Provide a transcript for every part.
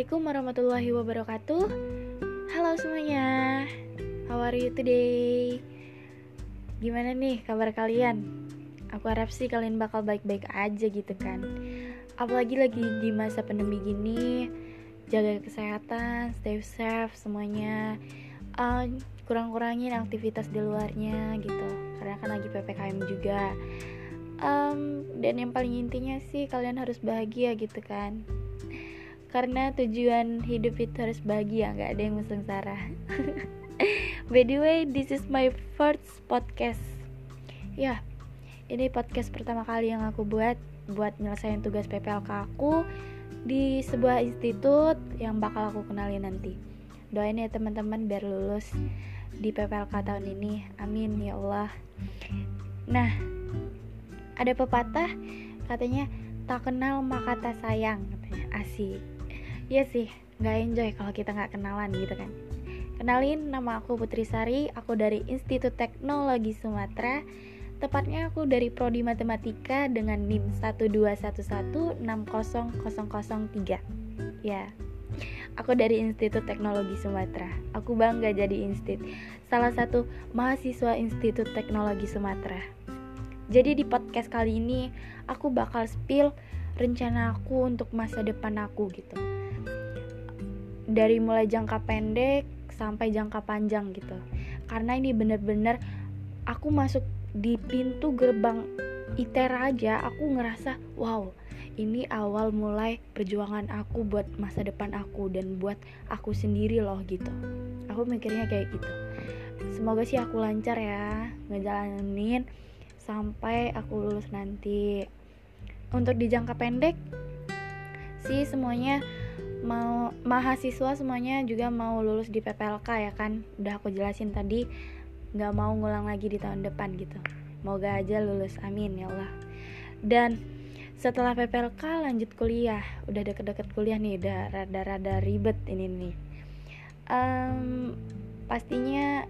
Assalamualaikum warahmatullahi wabarakatuh. Halo semuanya. How are you today? Gimana nih kabar kalian? Aku harap sih kalian bakal baik-baik aja gitu kan. Apalagi lagi di masa pandemi gini Jaga kesehatan, stay safe semuanya. Uh, Kurang-kurangin aktivitas di luarnya gitu. Karena kan lagi PPKM juga. Um, Dan yang paling intinya sih kalian harus bahagia gitu kan karena tujuan hidup itu harus bahagia nggak ada yang sengsara by the way this is my first podcast. Ya ini podcast pertama kali yang aku buat buat nyelesain tugas PPLK aku di sebuah institut yang bakal aku kenalin nanti. Doain ya teman-teman biar lulus di PPLK tahun ini. Amin ya Allah. Nah ada pepatah katanya tak kenal maka tak sayang katanya. Asik Iya sih, nggak enjoy kalau kita nggak kenalan gitu kan. Kenalin, nama aku Putri Sari, aku dari Institut Teknologi Sumatera. Tepatnya aku dari Prodi Matematika dengan NIM 121160003. Ya, aku dari Institut Teknologi Sumatera. Aku bangga jadi institut, salah satu mahasiswa Institut Teknologi Sumatera. Jadi di podcast kali ini aku bakal spill rencana aku untuk masa depan aku gitu. Dari mulai jangka pendek sampai jangka panjang gitu. Karena ini bener-bener aku masuk di pintu gerbang ITERA aja aku ngerasa wow ini awal mulai perjuangan aku buat masa depan aku dan buat aku sendiri loh gitu. Aku mikirnya kayak gitu. Semoga sih aku lancar ya ngejalanin sampai aku lulus nanti untuk di jangka pendek sih semuanya mau mahasiswa semuanya juga mau lulus di PPLK ya kan? Udah aku jelasin tadi nggak mau ngulang lagi di tahun depan gitu. Moga aja lulus amin ya Allah. Dan setelah PPLK lanjut kuliah udah deket-deket kuliah nih udah rada-rada ribet ini nih. Um, pastinya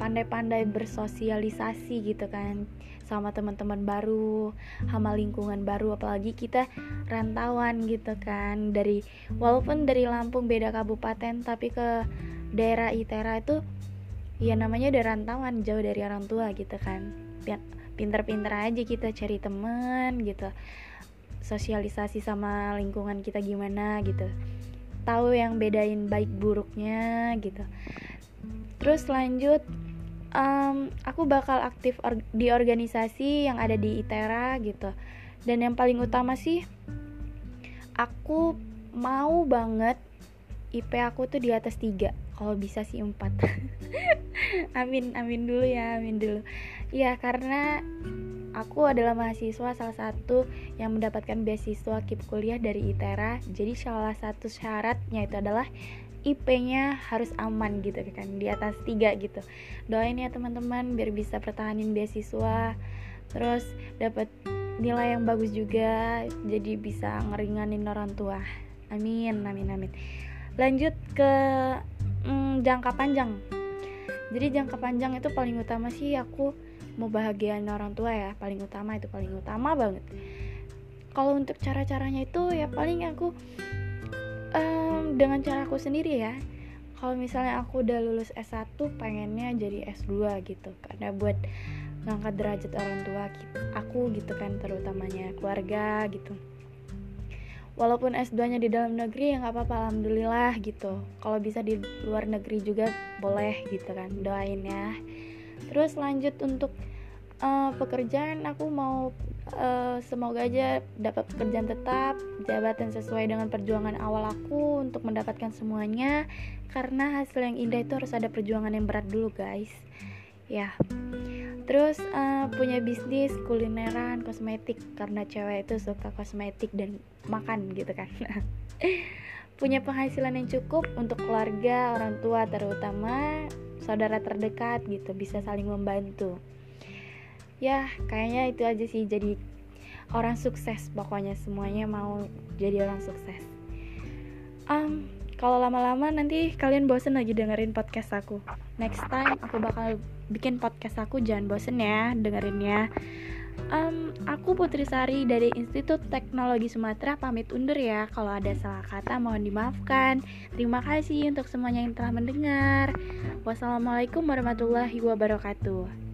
pandai-pandai bersosialisasi gitu kan sama teman-teman baru, sama lingkungan baru apalagi kita rantauan gitu kan. Dari walaupun dari Lampung beda kabupaten tapi ke daerah Itera itu ya namanya udah rantauan jauh dari orang tua gitu kan. Pinter-pinter aja kita cari temen gitu. Sosialisasi sama lingkungan kita gimana gitu. Tahu yang bedain baik buruknya gitu. Terus lanjut um, aku bakal aktif or di organisasi yang ada di ITERA gitu. Dan yang paling utama sih aku mau banget IP aku tuh di atas tiga. Kalau bisa sih empat. Amin amin dulu ya amin dulu. Ya karena aku adalah mahasiswa salah satu yang mendapatkan beasiswa KIP kuliah dari ITERA. Jadi salah satu syaratnya itu adalah IP-nya harus aman gitu kan di atas tiga gitu. Doain ya teman-teman biar bisa pertahanin beasiswa terus dapat nilai yang bagus juga jadi bisa ngeringanin orang tua. Amin amin amin. Lanjut ke mm, jangka panjang. Jadi jangka panjang itu paling utama sih aku mau bahagiain orang tua ya paling utama itu paling utama banget. Kalau untuk cara-caranya itu ya paling aku um, dengan cara aku sendiri ya kalau misalnya aku udah lulus S1 pengennya jadi S2 gitu. Karena buat ngangkat derajat orang tua aku gitu kan terutamanya keluarga gitu. Walaupun S2 nya di dalam negeri ya nggak apa-apa alhamdulillah gitu. Kalau bisa di luar negeri juga boleh gitu kan doain ya. Terus lanjut untuk uh, pekerjaan aku mau uh, semoga aja dapat pekerjaan tetap jabatan sesuai dengan perjuangan awal aku untuk mendapatkan semuanya. Karena hasil yang indah itu harus ada perjuangan yang berat dulu guys. Ya. Terus uh, punya bisnis kulineran kosmetik karena cewek itu suka kosmetik dan makan gitu kan. Punya penghasilan yang cukup untuk keluarga orang tua terutama saudara terdekat gitu bisa saling membantu ya kayaknya itu aja sih jadi orang sukses pokoknya semuanya mau jadi orang sukses um, kalau lama-lama nanti kalian bosen lagi dengerin podcast aku next time aku bakal bikin podcast aku jangan bosen ya dengerinnya um, aku Putri Sari dari Institut Teknologi Sumatera pamit undur ya. Kalau ada salah kata mohon dimaafkan. Terima kasih untuk semuanya yang telah mendengar. Wassalamualaikum warahmatullahi wabarakatuh.